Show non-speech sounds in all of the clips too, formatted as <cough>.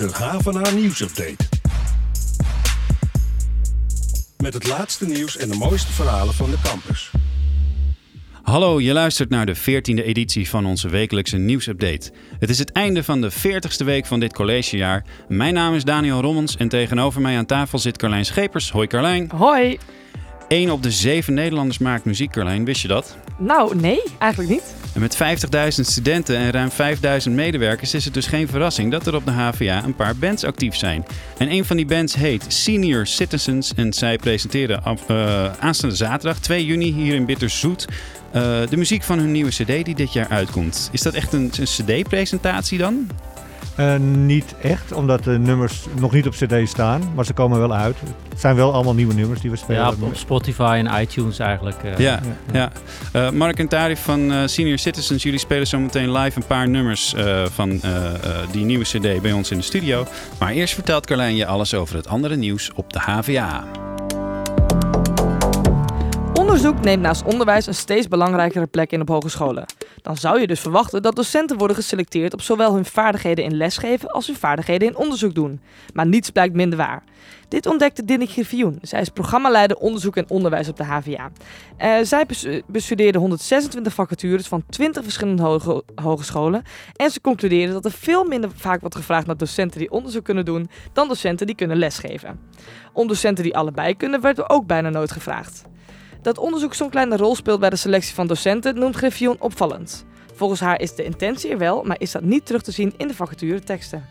De Havana nieuwsupdate. Met het laatste nieuws en de mooiste verhalen van de campus. Hallo, je luistert naar de 14e editie van onze wekelijkse nieuwsupdate. Het is het einde van de 40ste week van dit collegejaar. Mijn naam is Daniel Rommens en tegenover mij aan tafel zit Carlijn Schepers. Hoi Carlijn. Hoi. 1 op de 7 Nederlanders maakt muziek, Carlijn. Wist je dat? Nou, nee, eigenlijk niet. Met 50.000 studenten en ruim 5.000 medewerkers is het dus geen verrassing dat er op de HVA een paar bands actief zijn. En een van die bands heet Senior Citizens en zij presenteren af, uh, aanstaande zaterdag 2 juni hier in Bitterzoet uh, de muziek van hun nieuwe cd die dit jaar uitkomt. Is dat echt een cd-presentatie dan? Uh, niet echt, omdat de nummers nog niet op CD staan, maar ze komen wel uit. Het zijn wel allemaal nieuwe nummers die we spelen. Ja, op Spotify en iTunes eigenlijk. Uh. Ja, ja. ja. Uh, Mark en Tari van Senior Citizens, jullie spelen zo meteen live een paar nummers van die nieuwe CD bij ons in de studio. Maar eerst vertelt Carlijn je alles over het andere nieuws op de HVA. Onderzoek neemt naast onderwijs een steeds belangrijkere plek in op hogescholen. Dan zou je dus verwachten dat docenten worden geselecteerd op zowel hun vaardigheden in lesgeven als hun vaardigheden in onderzoek doen. Maar niets blijkt minder waar. Dit ontdekte Dinnik Griffioen. Zij is programmaleider onderzoek en onderwijs op de HVA. Uh, zij bestudeerde 126 vacatures van 20 verschillende hoge hogescholen. En ze concludeerde dat er veel minder vaak wordt gevraagd naar docenten die onderzoek kunnen doen dan docenten die kunnen lesgeven. Om docenten die allebei kunnen, werd er ook bijna nooit gevraagd. Dat onderzoek zo'n kleine rol speelt bij de selectie van docenten noemt Griffioen opvallend. Volgens haar is de intentie er wel, maar is dat niet terug te zien in de vacatureteksten.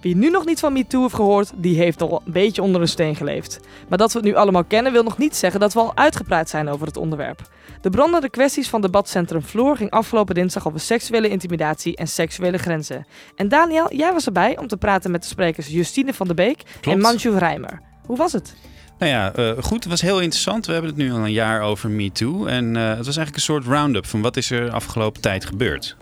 Wie nu nog niet van MeToo heeft gehoord, die heeft al een beetje onder een steen geleefd. Maar dat we het nu allemaal kennen wil nog niet zeggen dat we al uitgepraat zijn over het onderwerp. De brandende kwesties van debatcentrum Floor ging afgelopen dinsdag over seksuele intimidatie en seksuele grenzen. En Daniel, jij was erbij om te praten met de sprekers Justine van der Beek Klopt. en Manju Rijmer. Hoe was het? Nou ja, uh, goed. Het was heel interessant. We hebben het nu al een jaar over MeToo. En uh, het was eigenlijk een soort round-up van wat is er afgelopen tijd gebeurd.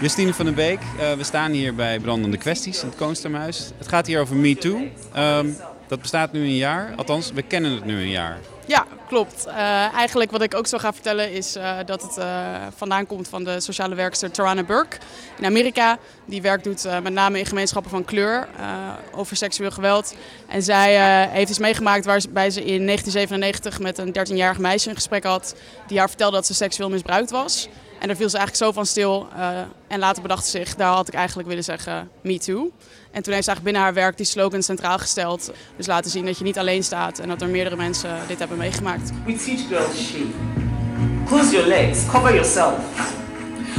Justine van den Beek, uh, we staan hier bij Brandende Kwesties in het Koonstermuis. Het gaat hier over MeToo. Um, dat bestaat nu een jaar. Althans, we kennen het nu een jaar. Ja, klopt. Uh, eigenlijk wat ik ook zo ga vertellen is uh, dat het uh, vandaan komt van de sociale werkster Tarana Burke in Amerika. Die werk doet met name in gemeenschappen van kleur over seksueel geweld. En zij heeft iets meegemaakt waarbij ze in 1997 met een 13-jarig meisje een gesprek had die haar vertelde dat ze seksueel misbruikt was. En daar viel ze eigenlijk zo van stil. Uh, en later bedacht ze zich, daar had ik eigenlijk willen zeggen, me too. En toen heeft ze eigenlijk binnen haar werk die slogan centraal gesteld. Dus laten zien dat je niet alleen staat en dat er meerdere mensen dit hebben meegemaakt. We teach girls shape. Close your legs, cover yourself.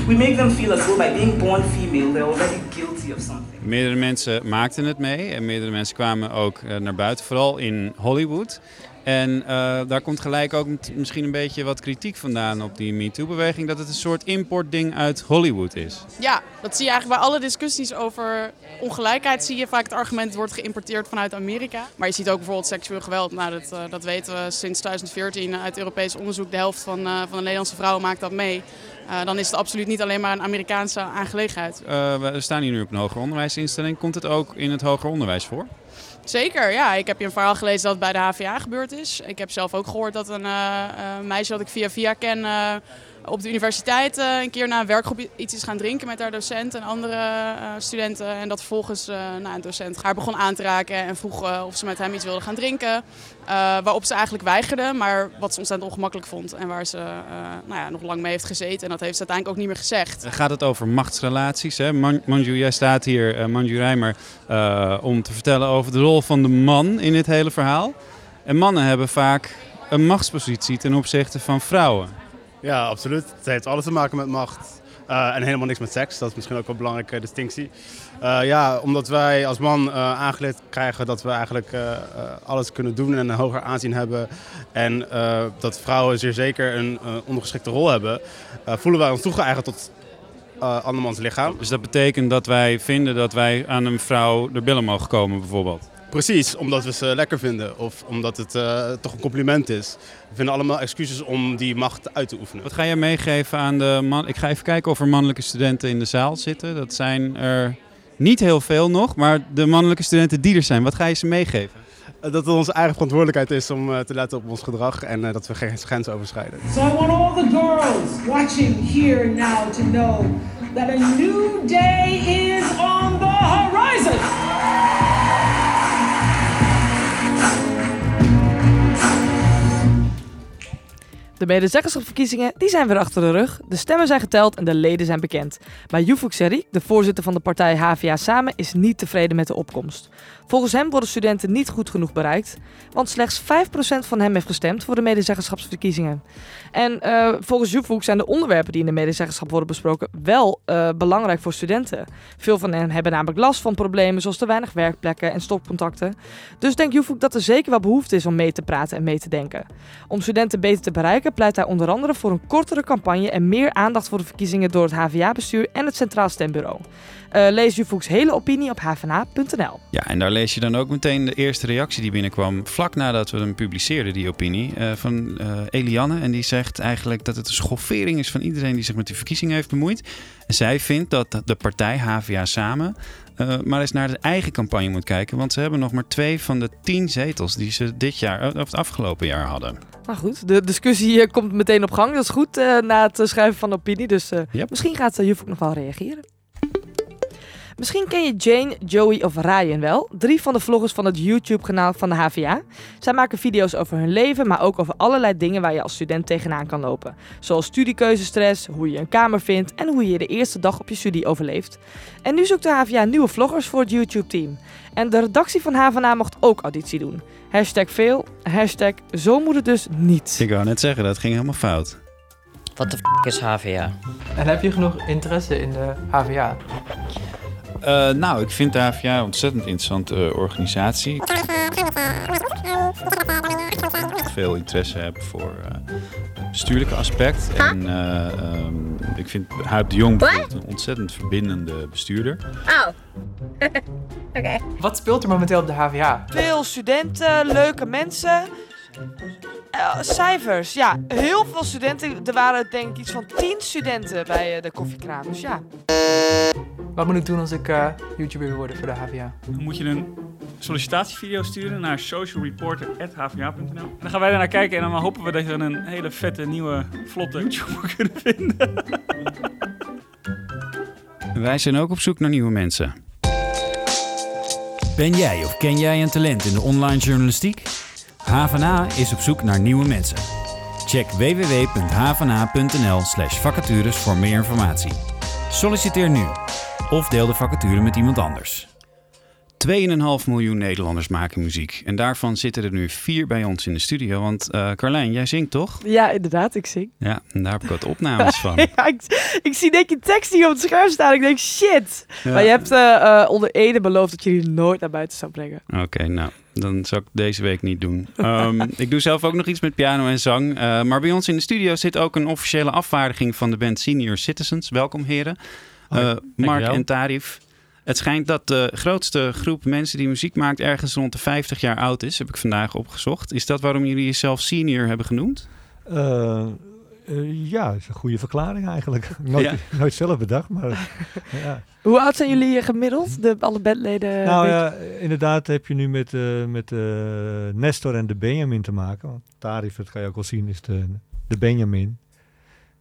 We make them feel as though by being born female, they're already guilty of something. Meerdere mensen maakten het mee en meerdere mensen kwamen ook naar buiten, vooral in Hollywood. En uh, daar komt gelijk ook misschien een beetje wat kritiek vandaan op die MeToo-beweging. Dat het een soort importding uit Hollywood is. Ja, dat zie je eigenlijk bij alle discussies over ongelijkheid. Zie je vaak het argument wordt geïmporteerd vanuit Amerika. Maar je ziet ook bijvoorbeeld seksueel geweld. Nou, dat, uh, dat weten we sinds 2014 uit Europees onderzoek. De helft van, uh, van de Nederlandse vrouwen maakt dat mee. Dan is het absoluut niet alleen maar een Amerikaanse aangelegenheid. we staan hier nu op een hoger onderwijsinstelling. Komt het ook in het hoger onderwijs voor? Zeker, ja. Ik heb hier een verhaal gelezen dat het bij de HVA gebeurd is. Ik heb zelf ook gehoord dat een uh, uh, meisje dat ik via via ken uh, op de universiteit een keer na een werkgroep iets is gaan drinken met haar docent en andere studenten. En dat vervolgens nou, een docent haar begon aan te raken en vroeg of ze met hem iets wilde gaan drinken. waarop ze eigenlijk weigerde, maar wat ze ontzettend ongemakkelijk vond. En waar ze nou ja, nog lang mee heeft gezeten. En dat heeft ze uiteindelijk ook niet meer gezegd. Gaat het over machtsrelaties? Hè? Man Manju, jij staat hier, Manju Rijmer, om te vertellen over de rol van de man in dit hele verhaal. En mannen hebben vaak een machtspositie ten opzichte van vrouwen. Ja, absoluut. Het heeft alles te maken met macht. Uh, en helemaal niks met seks. Dat is misschien ook wel een belangrijke distinctie. Uh, ja, omdat wij als man uh, aangeleerd krijgen dat we eigenlijk alles kunnen doen en een hoger aanzien hebben. En dat vrouwen zeer zeker een ondergeschikte rol hebben. voelen wij ons toegeven eigenlijk tot andermans lichaam. Dus dat betekent dat wij vinden dat wij aan een vrouw de billen mogen komen bijvoorbeeld? Precies, omdat we ze lekker vinden of omdat het uh, toch een compliment is. We vinden allemaal excuses om die macht uit te oefenen. Wat ga je meegeven aan de man? Ik ga even kijken of er mannelijke studenten in de zaal zitten. Dat zijn er niet heel veel nog, maar de mannelijke studenten die er zijn, wat ga je ze meegeven? dat het onze eigen verantwoordelijkheid is om eh, te letten op ons gedrag en eh, dat we geen grenzen overschrijden. So I want all the girls watching here now to know that a new day is on the De medezeggenschapsverkiezingen die zijn weer achter de rug. De stemmen zijn geteld en de leden zijn bekend. Maar Yufuk Serik, de voorzitter van de partij HVA Samen, is niet tevreden met de opkomst. Volgens hem worden studenten niet goed genoeg bereikt, want slechts 5% van hem heeft gestemd voor de medezeggenschapsverkiezingen. En eh, volgens Yufuk zijn de onderwerpen die in de medezeggenschap worden besproken wel eh, belangrijk voor studenten. Veel van hen hebben namelijk last van problemen zoals te weinig werkplekken en stopcontacten. Dus denkt Yufuk dat er zeker wel behoefte is om mee te praten en mee te denken. Om studenten beter te bereiken pleit hij onder andere voor een kortere campagne en meer aandacht voor de verkiezingen door het HVA-bestuur en het Centraal Stembureau. Eh, lees Jufoeks hele opinie op hvna.nl. Ja, en daar lees je dan ook meteen de eerste reactie die binnenkwam. Vlak nadat we hem publiceerden, die opinie. eh, van eh, Eliane. En die zegt eigenlijk dat het een schoffering is van iedereen die zich met die verkiezingen heeft bemoeid. En zij vindt dat de partij HVA Samen. Eh, maar eens naar de eigen campagne moet kijken. Want ze hebben nog maar twee van de tien zetels die ze dit jaar, of het afgelopen jaar hadden. Nou goed, de discussie eh, komt meteen op gang. Dat is goed eh, na het eh, schrijven van de opinie. Dus eh, Yep. misschien gaat uh, Jufoek nog wel reageren. Misschien ken je Jane, Joey of Ryan wel. Drie van de vloggers van het YouTube-kanaal van de HVA. Zij maken video's over hun leven, maar ook over allerlei dingen waar je als student tegenaan kan lopen. Zoals studiekeuzestress, hoe je een kamer vindt en hoe je de eerste dag op je studie overleeft. En nu zoekt de HVA nieuwe vloggers voor het YouTube-team. En de redactie van HVA mocht ook auditie doen. Hashtag veel, hashtag zo moet het dus niet. Ik wou net zeggen, dat ging helemaal fout. Wat de f is HVA? En heb je genoeg interesse in de HVA? Eh, nou, ik vind de HVA een ontzettend interessante eh, organisatie. Veel interesse heb voor eh, het bestuurlijke aspect. En eh, ehm, ik vind Huip de Jong bijvoorbeeld een ontzettend verbindende bestuurder. Oh. <laughs> Oké. Wat speelt er momenteel op de HVA? Veel studenten, leuke mensen. Eh, cijfers, ja. Heel veel studenten. Er waren denk ik iets van 10 studenten bij de koffiekraam. Dus ja. Wat moet ik doen als ik eh, YouTuber wil worden voor de HVA? Dan moet je een sollicitatievideo sturen naar socialreporter.hva.nl. Dan gaan wij daarnaar kijken en dan hopen we dat we een hele vette, nieuwe, vlotte YouTuber <laughs> kunnen vinden. Wij zijn ook op zoek naar nieuwe mensen. Ben jij of ken jij een talent in de online journalistiek? HVA is op zoek naar nieuwe mensen. Check www.hvna.nl slash vacatures voor meer informatie. Solliciteer nu of deel de vacature met iemand anders. 2,5 miljoen Nederlanders maken muziek. En daarvan zitten er nu vier bij ons in de studio. Want eh Carlijn, jij zingt toch? Ja, inderdaad, ik zing. Ja, en daar heb ik wat <laughs> opnames van. ja, ik, ik zie denk je tekst hier op het scherm staan. Ik denk, shit. Ja. Maar je hebt eh, eh, onder Ede beloofd dat je die nooit naar buiten zou brengen. Oké, nou, dan zou ik deze week niet doen. Ehm, <laughs> ik doe zelf ook nog iets met piano en zang. Maar bij ons in de studio zit ook een officiële afvaardiging van de band Senior Citizens. Welkom heren. Hoi, Eh, Mark en Tarif. Het schijnt dat de grootste groep mensen die muziek maakt ergens rond de 50 jaar oud is, heb ik vandaag opgezocht. Is dat waarom jullie jezelf senior hebben genoemd? Eh, eh, ja, dat is een goede verklaring eigenlijk. <laughs> Nooit, Ja. nooit zelf bedacht, maar <laughs> ja. Hoe oud zijn jullie gemiddeld? De, alle bandleden? Nou ja, inderdaad heb je nu met, eh, met eh, Nestor en de Benjamin te maken. Want Tarif, dat kan je ook wel zien, is de, de Benjamin.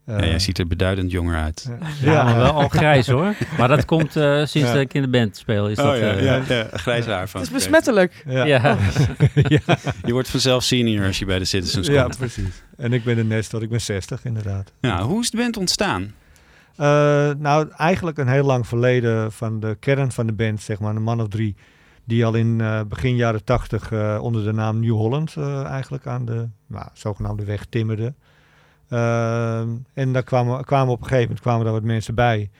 Ja, jij ziet er beduidend jonger uit. Ja, maar wel al grijs hoor. Maar dat komt eh, sinds Ja. dat ik in de band speel. Is Oh dat, ja, eh, ja, ja, grijs haar van. Het is besmettelijk. Ja. Ja. <laughs> ja. Je wordt vanzelf senior als je bij de Citizens Ja, komt. precies. En ik ben de Nestor, ik ben 60 inderdaad. Ja, hoe is de band ontstaan? Eh, nou, eigenlijk een heel lang verleden van de kern van de band, zeg maar, een man of drie. Die al in eh, begin jaren tachtig eh, onder de naam New Holland eh, eigenlijk aan de nou, zogenaamde weg timmerde. Ehm, en daar kwamen, kwamen op een gegeven moment kwamen daar wat mensen bij.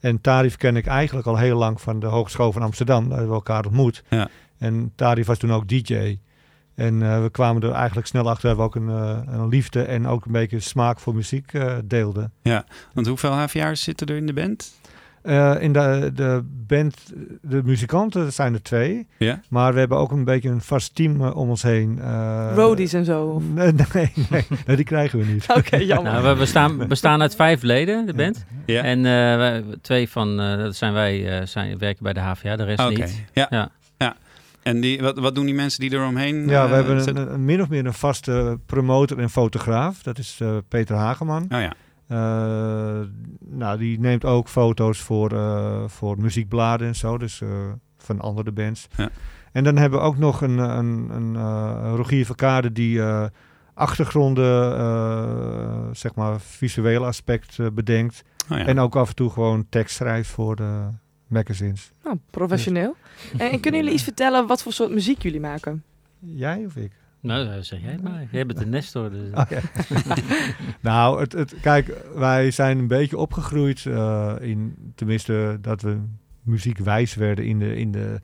En Tarif ken ik eigenlijk al heel lang van de Hogeschool van Amsterdam. Daar hebben we elkaar ontmoet. Ja. En Tarif was toen ook DJ. En eh, we kwamen er eigenlijk snel achter dat we ook een, eh, een liefde en ook een beetje smaak voor muziek eh, deelden. Ja, want hoeveel HVA'ers zitten er in de band? Eh, in de, de band, de muzikanten zijn er twee. Ja. Maar we hebben ook een beetje een vast team eh, om ons heen. eh, Roadies en zo. <laughs> Nee, nee, nee, nee, die krijgen we niet. <laughs> Oké, jammer. Nou, we bestaan, bestaan uit vijf leden, de band. Ja. En eh, wij- twee van, eh, dat zijn wij, eh, zijn, werken bij de HVA, de rest Oké, niet. ja. ja. Ja. En die, wat, wat doen die mensen die eromheen Ja, we hebben een, een- min of meer een vaste promotor en fotograaf. Dat is eh, Peter Hageman. Oh ja. Eh, nou, die neemt ook foto's voor, eh, voor muziekbladen en zo, dus eh, van andere bands. Ja. En dan hebben we ook nog een, een, een eh, Rogier Verkade die eh, achtergronden, eh, zeg maar, visuele aspect bedenkt. Oh ja. En ook af en toe gewoon tekst schrijft voor de magazines. Nou, professioneel. En, en kunnen jullie iets <laughs> vertellen wat voor soort muziek jullie maken? Jij of ik? Nou, eh, zeg jij maar. Jij bent de Nestor. Dus. <laughs> Oh, <laughs> nou, het, het, kijk, wij zijn een beetje opgegroeid eh, in, tenminste, dat we muziekwijs werden in de, in de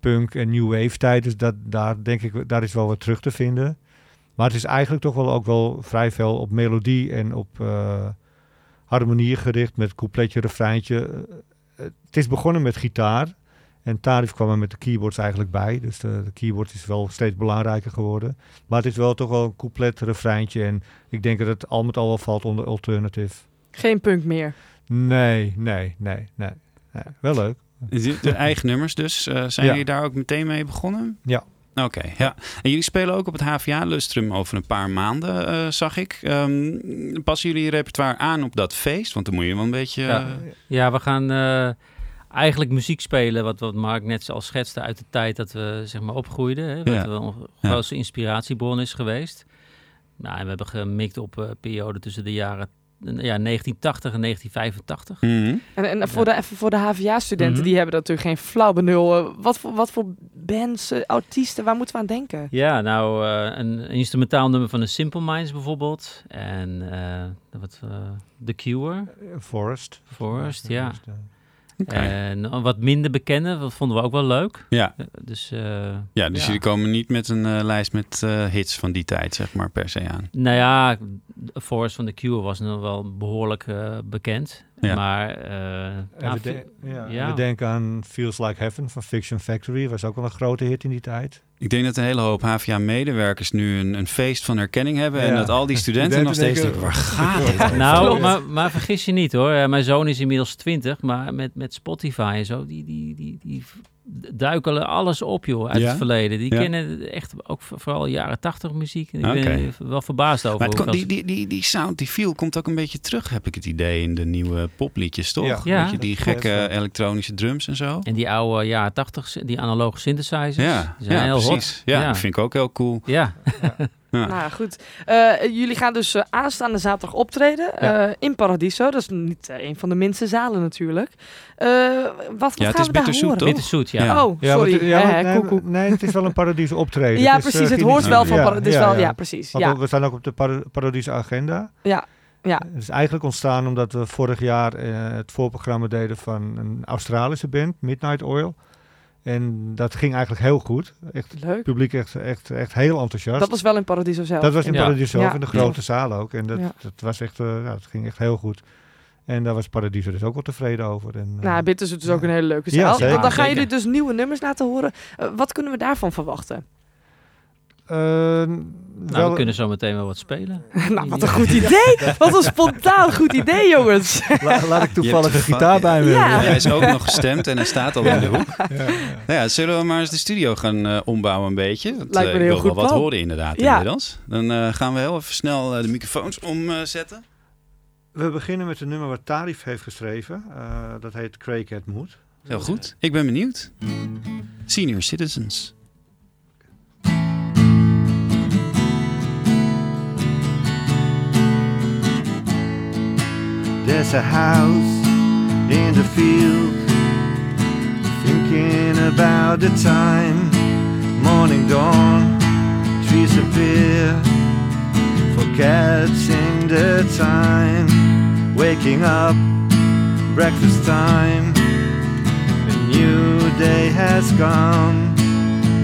punk en new wave tijd. Dus dat, daar denk ik, daar is wel wat terug te vinden. Maar het is eigenlijk toch wel ook wel vrij veel op melodie en op eh, harmonie gericht met coupletje, refreintje. Het is begonnen met gitaar. En Tarif kwam er met de keyboards eigenlijk bij. Dus de, de keyboard is wel steeds belangrijker geworden. Maar het is wel toch wel een couplet, refreintje. En ik denk dat het al met al wel valt onder alternative. Geen punk meer. Nee, nee, nee, nee. nee. Wel leuk. De, de eigen nummers dus. eh, zijn Ja. jullie daar ook meteen mee begonnen? Ja. Oké, ja. En jullie spelen ook op het HVA Lustrum over een paar maanden, eh, zag ik. Ehm, passen jullie je repertoire aan op dat feest? Want dan moet je wel een beetje... Ja, eh, ja we gaan eh, eigenlijk muziek spelen, wat, wat Mark net al schetste uit de tijd dat we zeg maar opgroeiden. Hè, wat Ja. wel een Ja. grootste inspiratiebron is geweest. Nou, en we hebben gemikt op een periode tussen de jaren ja, 1980 en 1985. Mhm. En, en voor, de, even voor de HVA-studenten, Mhm. die hebben natuurlijk geen flauw benul. Eh, wat, voor, wat voor bands, eh, artiesten, waar moeten we aan denken? Ja, nou, eh, een instrumentaal nummer van de Simple Minds bijvoorbeeld. En eh, wat, The Cure. Forest. Forest, ja. Forest, ja. En een wat minder bekende, dat vonden we ook wel leuk. Ja. Eh, Dus, eh, Ja, dus jullie komen niet met een eh, lijst met eh, hits van die tijd, zeg maar, per se aan. Nou ja, Forest van The Cure was nog wel behoorlijk eh, bekend. Ja. Maar eh, nou, we, de- ja, we denken aan Feels Like Heaven van Fiction Factory. Was ook wel een grote hit in die tijd. Ik denk dat een hele hoop HVA-medewerkers nu een, een feest van herkenning hebben. En dat al die <laughs> studenten nog steeds denken, waar gaat <laughs> dit over? Nou, maar, maar vergis je niet hoor. Eh, Mijn zoon is inmiddels 20, maar met, met Spotify en zo, die, die, die, die duikelen alles op joh, uit Ja? het verleden. Die Ja. kennen echt ook vooral jaren 80 muziek. Ik ben wel verbaasd over. Maar het die, die, die, die sound, die feel komt ook een beetje terug, heb ik het idee, in de nieuwe popliedjes, toch? Ja. Die gekke klopt, elektronische drums en zo. En die oude jaren 80, die analoge synthesizers. Ja, die zijn ja heel precies. hot. Ja, ja. dat vind ik ook heel cool. Ja. <laughs> Ja. Nou goed. Eh, jullie gaan dus eh, aanstaande zaterdag optreden Ja. eh, in Paradiso. Dat is niet eh, een van de minste zalen natuurlijk. Eh, wat wat Ja, het gaan is we daar bitterzoet, horen? Bitterzoet, ja. Ja. Oh, Ja, sorry. hè, nee, koek, koek. nee, het is wel een paradiso <laughs> optreden. Ja, Het is, eh, precies. Het hoort wel van Ja, Paradiso. ja, Ja, ja. precies. Want Ja, ook- we staan ook op de para- Paradiso agenda. ja, ja. Het is eigenlijk ontstaan omdat we vorig jaar eh, het voorprogramma deden van een Australische band, Midnight Oil. En dat ging eigenlijk heel goed. Echt, het Leuk. publiek echt, echt, echt heel enthousiast. Dat was wel in Paradiso zelf. Dat was in Ja. Paradiso zelf, Ja. in de grote zaal ook. En dat, Ja. dat was echt, eh, ja, het ging echt heel goed. En daar was Paradiso dus ook wel tevreden over. En, eh, Nou, Bitterzoet is ook een hele leuke Ja, zaal. zeker. Dan gaan jullie dus nieuwe nummers laten horen. Eh, wat kunnen we daarvan verwachten? Eh, Nou, wel- we kunnen zo meteen wel wat spelen. <laughs> nou, wat een goed idee. Wat een spontaan goed idee, jongens. La- laat ik toevallig een gitaar bij me. Ja. Hij is ook nog gestemd en hij staat al in de hoek. Ja, ja. Nou ja, zullen we maar eens de studio gaan eh, ombouwen een beetje? Want, Lijkt me eh, een ik heel wil wel wat plan. horen inderdaad Ja. inmiddels. Dan eh, gaan we heel even snel eh, de microfoons omzetten. We beginnen met een nummer wat Tarif heeft geschreven. Eh, dat heet Craig At Mood. heel goed. Ik ben benieuwd. Senior Citizens. There's a house in the field Thinking about the time Morning dawn Trees appear Forgetting the time Waking up Breakfast time. A new day has come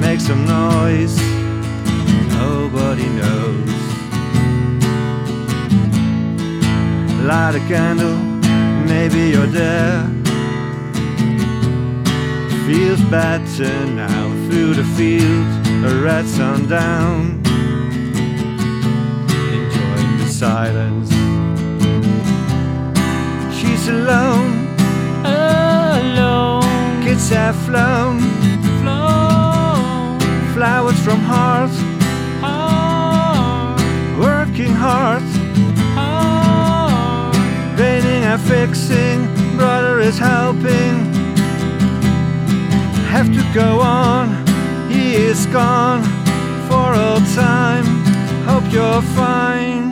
Make some noise Nobody knows Light a candle, maybe you're there. Feels better now through the field, a red sundown. Enjoying the silence. She's alone, alone. Kids have flown, flown Flowers from hearts, heart. Working hard. Fixing, brother is helping. Have to go on, he is gone for all time. Hope you're fine.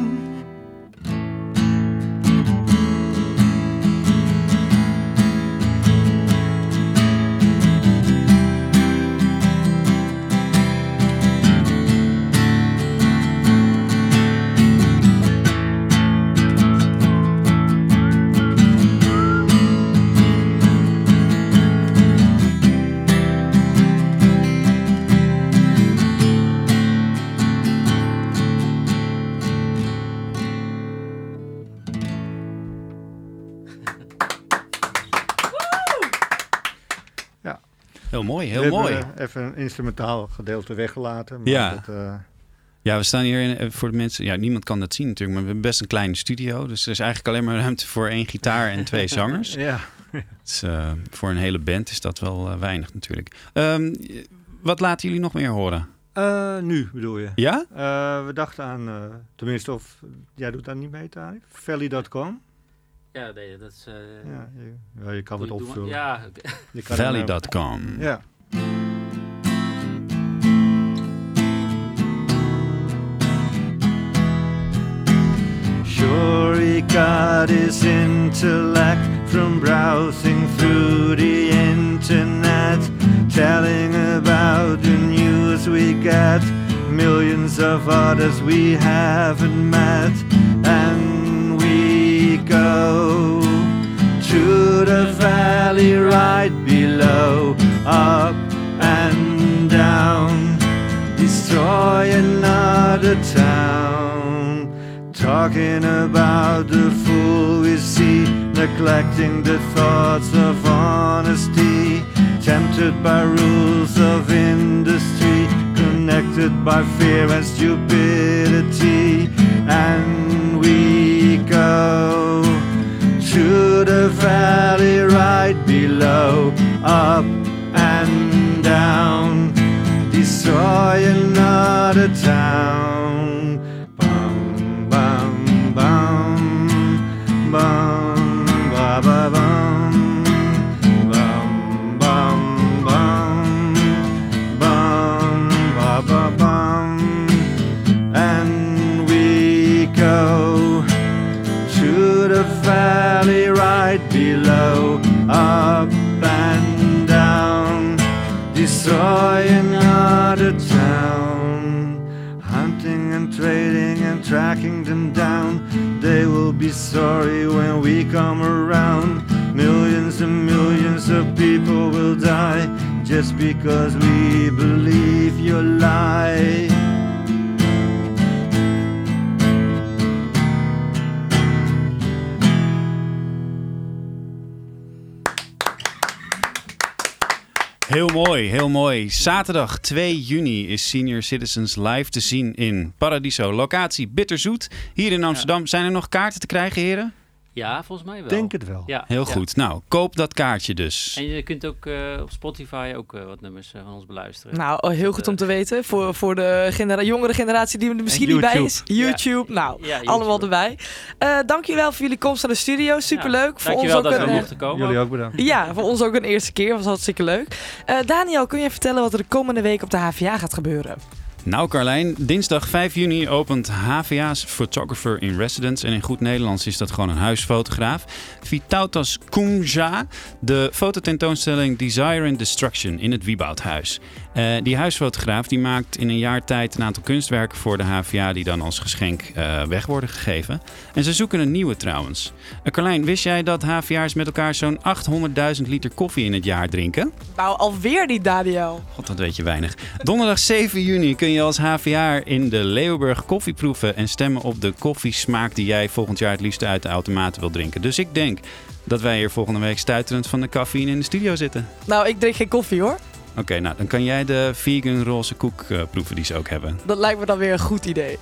Mooi, heel We mooi. even een instrumentaal gedeelte weggelaten. Maar Ja. dat, eh, Ja, we staan hier in, eh, voor de mensen. Ja, niemand kan dat zien natuurlijk, maar we hebben best een kleine studio. Dus er is eigenlijk alleen maar ruimte voor één gitaar en twee <laughs> zangers. Ja. Dus, eh, voor een hele band is dat wel weinig natuurlijk. Ehm, wat laten jullie nog meer horen? nu bedoel je? Ja? We dachten aan, tenminste, of jij doet daar niet mee, Tarif? Valley.com. Ja, nee, dat is... eh, Ja, je, ja, je kan doe- het opvullen. Ja, <laughs> Je kan hem, eh, Valley.com. Ja. Sure, he got his intellect from browsing through the internet, telling about the news we get, millions of others we haven't met, and we go to the valley right below, up and down, destroy another town. Talking about the fool we see, neglecting the thoughts of honesty, tempted by rules of industry, connected by fear and stupidity, and we go to the valley right below, up and down, destroy another town. Just because we believe your lie. Heel mooi, heel mooi. Zaterdag 2 juni is Senior Citizens live te zien in Paradiso. Locatie Bitterzoet, hier in Amsterdam. Zijn er nog kaarten te krijgen, heren? Ja, volgens mij wel. Denk het wel. Ja, Heel ja. goed. Nou, koop dat kaartje dus. En je kunt ook eh, op Spotify ook eh, wat nummers eh, van ons beluisteren. Nou, oh, heel goed om te weten. Voor, voor de genera jongere generatie die er misschien niet bij is. YouTube, nou, Ja, YouTube. allemaal erbij. Eh dank jullie wel voor jullie komst naar de studio. Superleuk. voor ons ook dat een, we mochten komen. Jullie ook bedankt. Ja, voor ons ook een eerste keer. Was hartstikke leuk. Eh, Daniel, kun je vertellen wat er de komende week op de HVA gaat gebeuren? Nou Carlijn, dinsdag 5 juni opent HVA's Photographer in Residence. En in goed Nederlands is dat gewoon een huisfotograaf. Vitautas Kumja, de fototentoonstelling Desire and Destruction in het Wieboudhuis. Eh, die huisfotograaf die maakt in een jaar tijd een aantal kunstwerken voor de HVA... die dan als geschenk eh, weg worden gegeven. En ze zoeken een nieuwe trouwens. Eh, Carlijn, wist jij dat HVA's met elkaar zo'n 800.000 liter koffie in het jaar drinken? Nou, alweer die Daniel. God, dat weet je weinig. Donderdag 7 juni kun je als HVA in de Leeuwburg koffie proeven en stemmen op de koffiesmaak die jij volgend jaar het liefst uit de automaten wil drinken. Dus ik denk dat wij hier volgende week stuiterend van de cafeïne in de studio zitten. Nou, ik drink geen koffie hoor. Oké, nou dan kan jij de vegan roze koek eh, proeven die ze ook hebben. Dat lijkt me dan weer een goed idee.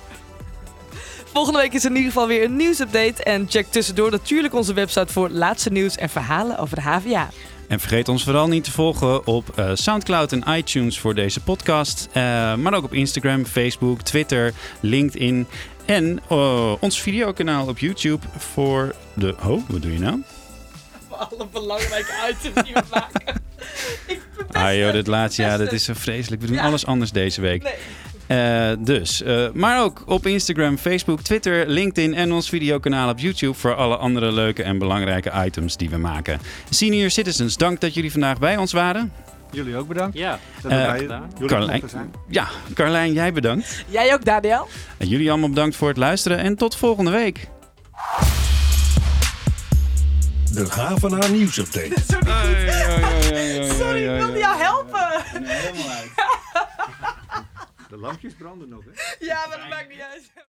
Volgende week is in ieder geval weer een nieuwsupdate. En check tussendoor natuurlijk onze website voor laatste nieuws en verhalen over de HVA. En vergeet ons vooral niet te volgen op eh, Soundcloud en iTunes voor deze podcast. Eh, maar ook op Instagram, Facebook, Twitter, LinkedIn. En eh, ons videokanaal op YouTube voor de... Oh, wat doe je nou? Voor alle belangrijke items die we maken. Ah joh, dit laatste jaar, dat is zo vreselijk. We doen alles anders deze week. Eh, dus, eh, maar ook op Instagram, Facebook, Twitter, LinkedIn en ons videokanaal op YouTube voor alle andere leuke en belangrijke items die we maken. Senior Citizens, dank dat jullie vandaag bij ons waren. Jullie ook bedankt. Ja, dat Eh, wij jullie Carlijn, mochten zijn. ja, Carlijn, jij bedankt. Jij ook, Daniel? En jullie allemaal bedankt voor het luisteren en tot volgende week. De Havana nieuwsupdate. <laughs> Sorry, wilde jou helpen. De lampjes branden nog, hè? Ja, maar dat maakt niet uit.